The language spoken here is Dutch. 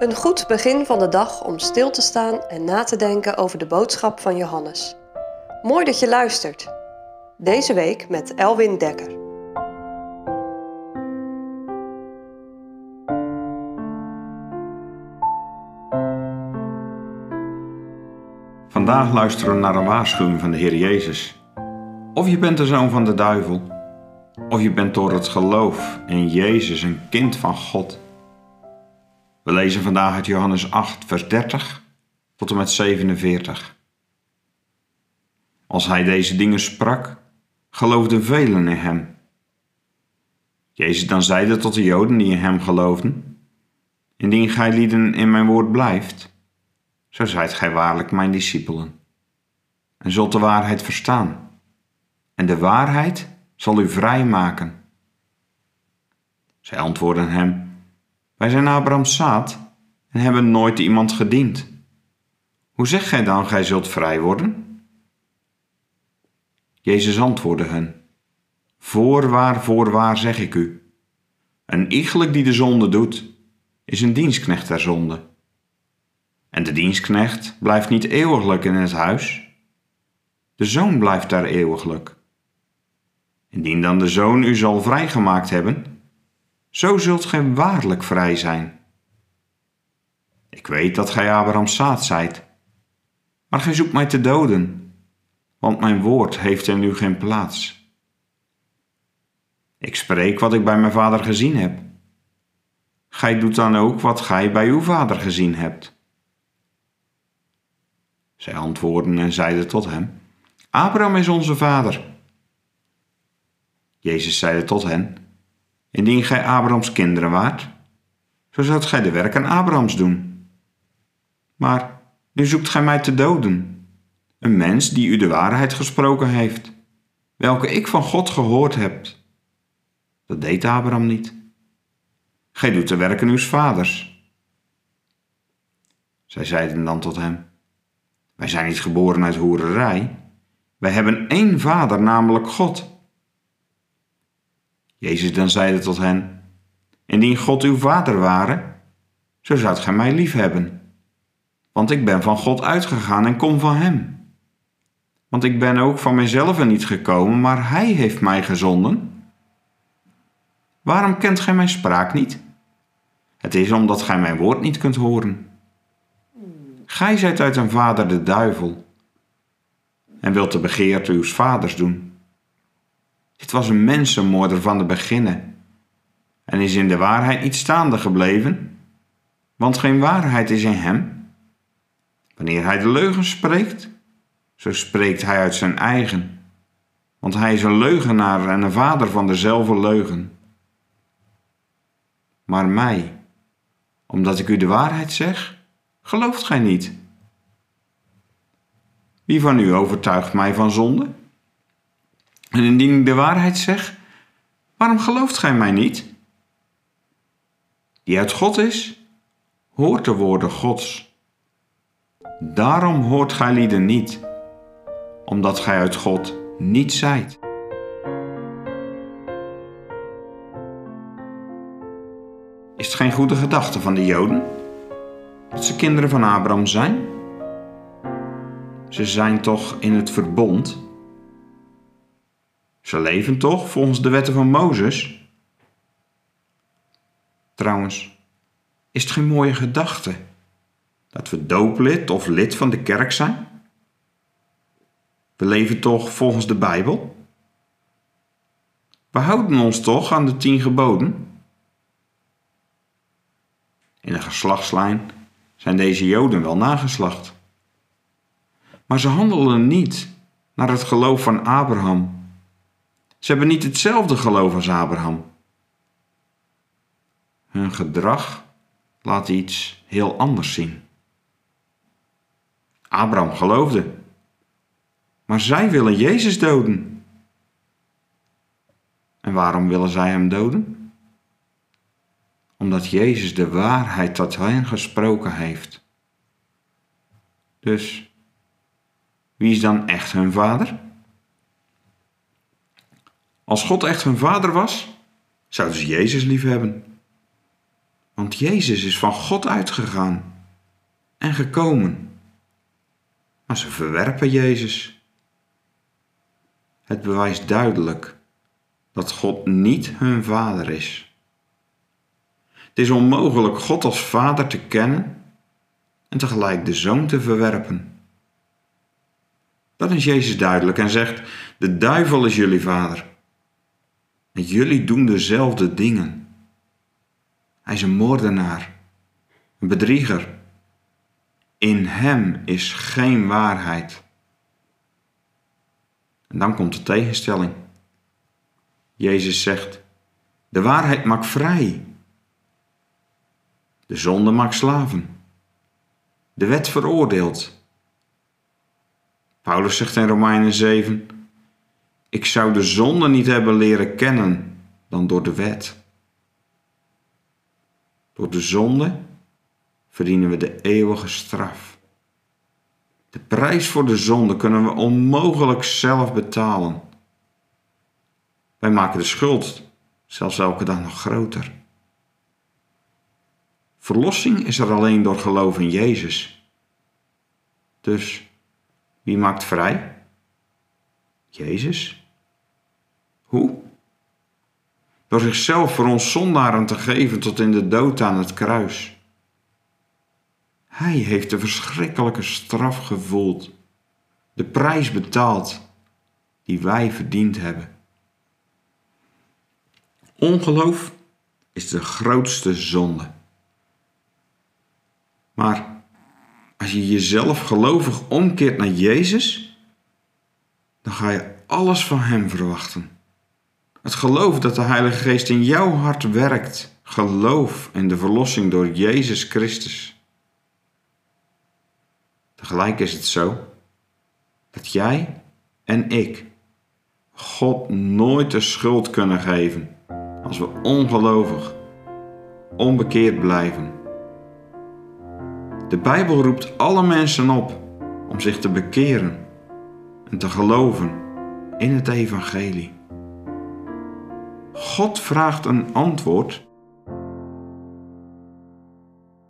Een goed begin van de dag om stil te staan en na te denken over de boodschap van Johannes. Mooi dat je luistert. Deze week met Elwin Dekker. Vandaag luisteren we naar een waarschuwing van de Heer Jezus. Of je bent de zoon van de duivel, of je bent door het geloof in Jezus een kind van God. We lezen vandaag uit Johannes 8, vers 30 tot en met 47. Als hij deze dingen sprak, geloofden velen in hem. Jezus dan zeide tot de Joden die in hem geloofden: Indien gij lieden in mijn woord blijft, zo zijt gij waarlijk mijn discipelen. En zult de waarheid verstaan. En de waarheid zal u vrij maken. Zij antwoordden hem: Wij zijn Abrahams zaad en hebben nooit iemand gediend. Hoe zegt gij dan, gij zult vrij worden? Jezus antwoordde hen: Voorwaar, voorwaar zeg ik u: een iegelijk die de zonde doet, is een dienstknecht der zonde. En de dienstknecht blijft niet eeuwiglijk in het huis. De zoon blijft daar eeuwiglijk. Indien dan de zoon u zal vrijgemaakt hebben, zo zult gij waarlijk vrij zijn. Ik weet dat gij Abrahams zaad zijt, maar gij zoekt mij te doden, want mijn woord heeft in u geen plaats. Ik spreek wat ik bij mijn vader gezien heb. Gij doet dan ook wat gij bij uw vader gezien hebt. Zij antwoordden en zeiden tot hem: Abraham is onze vader. Jezus zeide tot hen: Indien gij Abrahams kinderen waart, zo zoudt gij de werken Abrahams doen. Maar nu zoekt gij mij te doden, een mens die u de waarheid gesproken heeft, welke ik van God gehoord heb. Dat deed Abraham niet. Gij doet de werken uws vaders. Zij zeiden dan tot hem: wij zijn niet geboren uit hoererij. Wij hebben één vader, namelijk God. Jezus dan zeide tot hen: Indien God uw vader ware, zo zoudt gij mij lief hebben. Want ik ben van God uitgegaan en kom van hem. Want ik ben ook van mijzelf niet gekomen, maar hij heeft mij gezonden. Waarom kent gij mijn spraak niet? Het is omdat gij mijn woord niet kunt horen. Gij zijt uit een vader de duivel en wilt de begeerte uws vaders doen. Dit was een mensenmoorder van de beginnen en is in de waarheid niet staande gebleven, want geen waarheid is in hem. Wanneer hij de leugen spreekt, zo spreekt hij uit zijn eigen, want hij is een leugenaar en een vader van dezelfde leugen. Maar mij, omdat ik u de waarheid zeg, Gelooft gij niet? Wie van u overtuigt mij van zonde? En indien ik de waarheid zeg, waarom gelooft gij mij niet? Die uit God is, hoort de woorden Gods. Daarom hoort gij lieden niet, omdat gij uit God niet zijt. Is het geen goede gedachte van de Joden? dat ze kinderen van Abraham zijn? Ze zijn toch in het verbond? Ze leven toch volgens de wetten van Mozes? Trouwens, is het geen mooie gedachte dat we dooplid of lid van de kerk zijn? We leven toch volgens de Bijbel? We houden ons toch aan de tien geboden? In de geslachtslijn zijn deze Joden wel nageslacht. Maar ze handelen niet naar het geloof van Abraham. Ze hebben niet hetzelfde geloof als Abraham. Hun gedrag laat iets heel anders zien. Abraham geloofde, maar zij willen Jezus doden. En waarom willen zij hem doden? omdat Jezus de waarheid tot hen gesproken heeft. Dus, wie is dan echt hun vader? Als God echt hun vader was, zouden ze Jezus lief hebben. Want Jezus is van God uitgegaan en gekomen. Maar ze verwerpen Jezus. Het bewijst duidelijk dat God niet hun vader is. Het is onmogelijk God als vader te kennen en tegelijk de zoon te verwerpen. Dan is Jezus duidelijk en zegt: De duivel is jullie vader. En jullie doen dezelfde dingen. Hij is een moordenaar, een bedrieger. In hem is geen waarheid. En dan komt de tegenstelling. Jezus zegt: De waarheid maakt vrij. De zonde maakt slaven. De wet veroordeelt. Paulus zegt in Romeinen 7: Ik zou de zonde niet hebben leren kennen dan door de wet. Door de zonde verdienen we de eeuwige straf. De prijs voor de zonde kunnen we onmogelijk zelf betalen. Wij maken de schuld zelfs elke dag nog groter. Verlossing is er alleen door geloof in Jezus. Dus wie maakt vrij? Jezus. Hoe? Door zichzelf voor ons zondaren te geven tot in de dood aan het kruis. Hij heeft de verschrikkelijke straf gevoeld, de prijs betaald die wij verdiend hebben. Ongeloof is de grootste zonde. Maar als je jezelf gelovig omkeert naar Jezus, dan ga je alles van Hem verwachten. Het geloof dat de Heilige Geest in jouw hart werkt, geloof in de verlossing door Jezus Christus. Tegelijk is het zo dat jij en ik God nooit de schuld kunnen geven als we ongelovig, onbekeerd blijven. De Bijbel roept alle mensen op om zich te bekeren en te geloven in het Evangelie. God vraagt een antwoord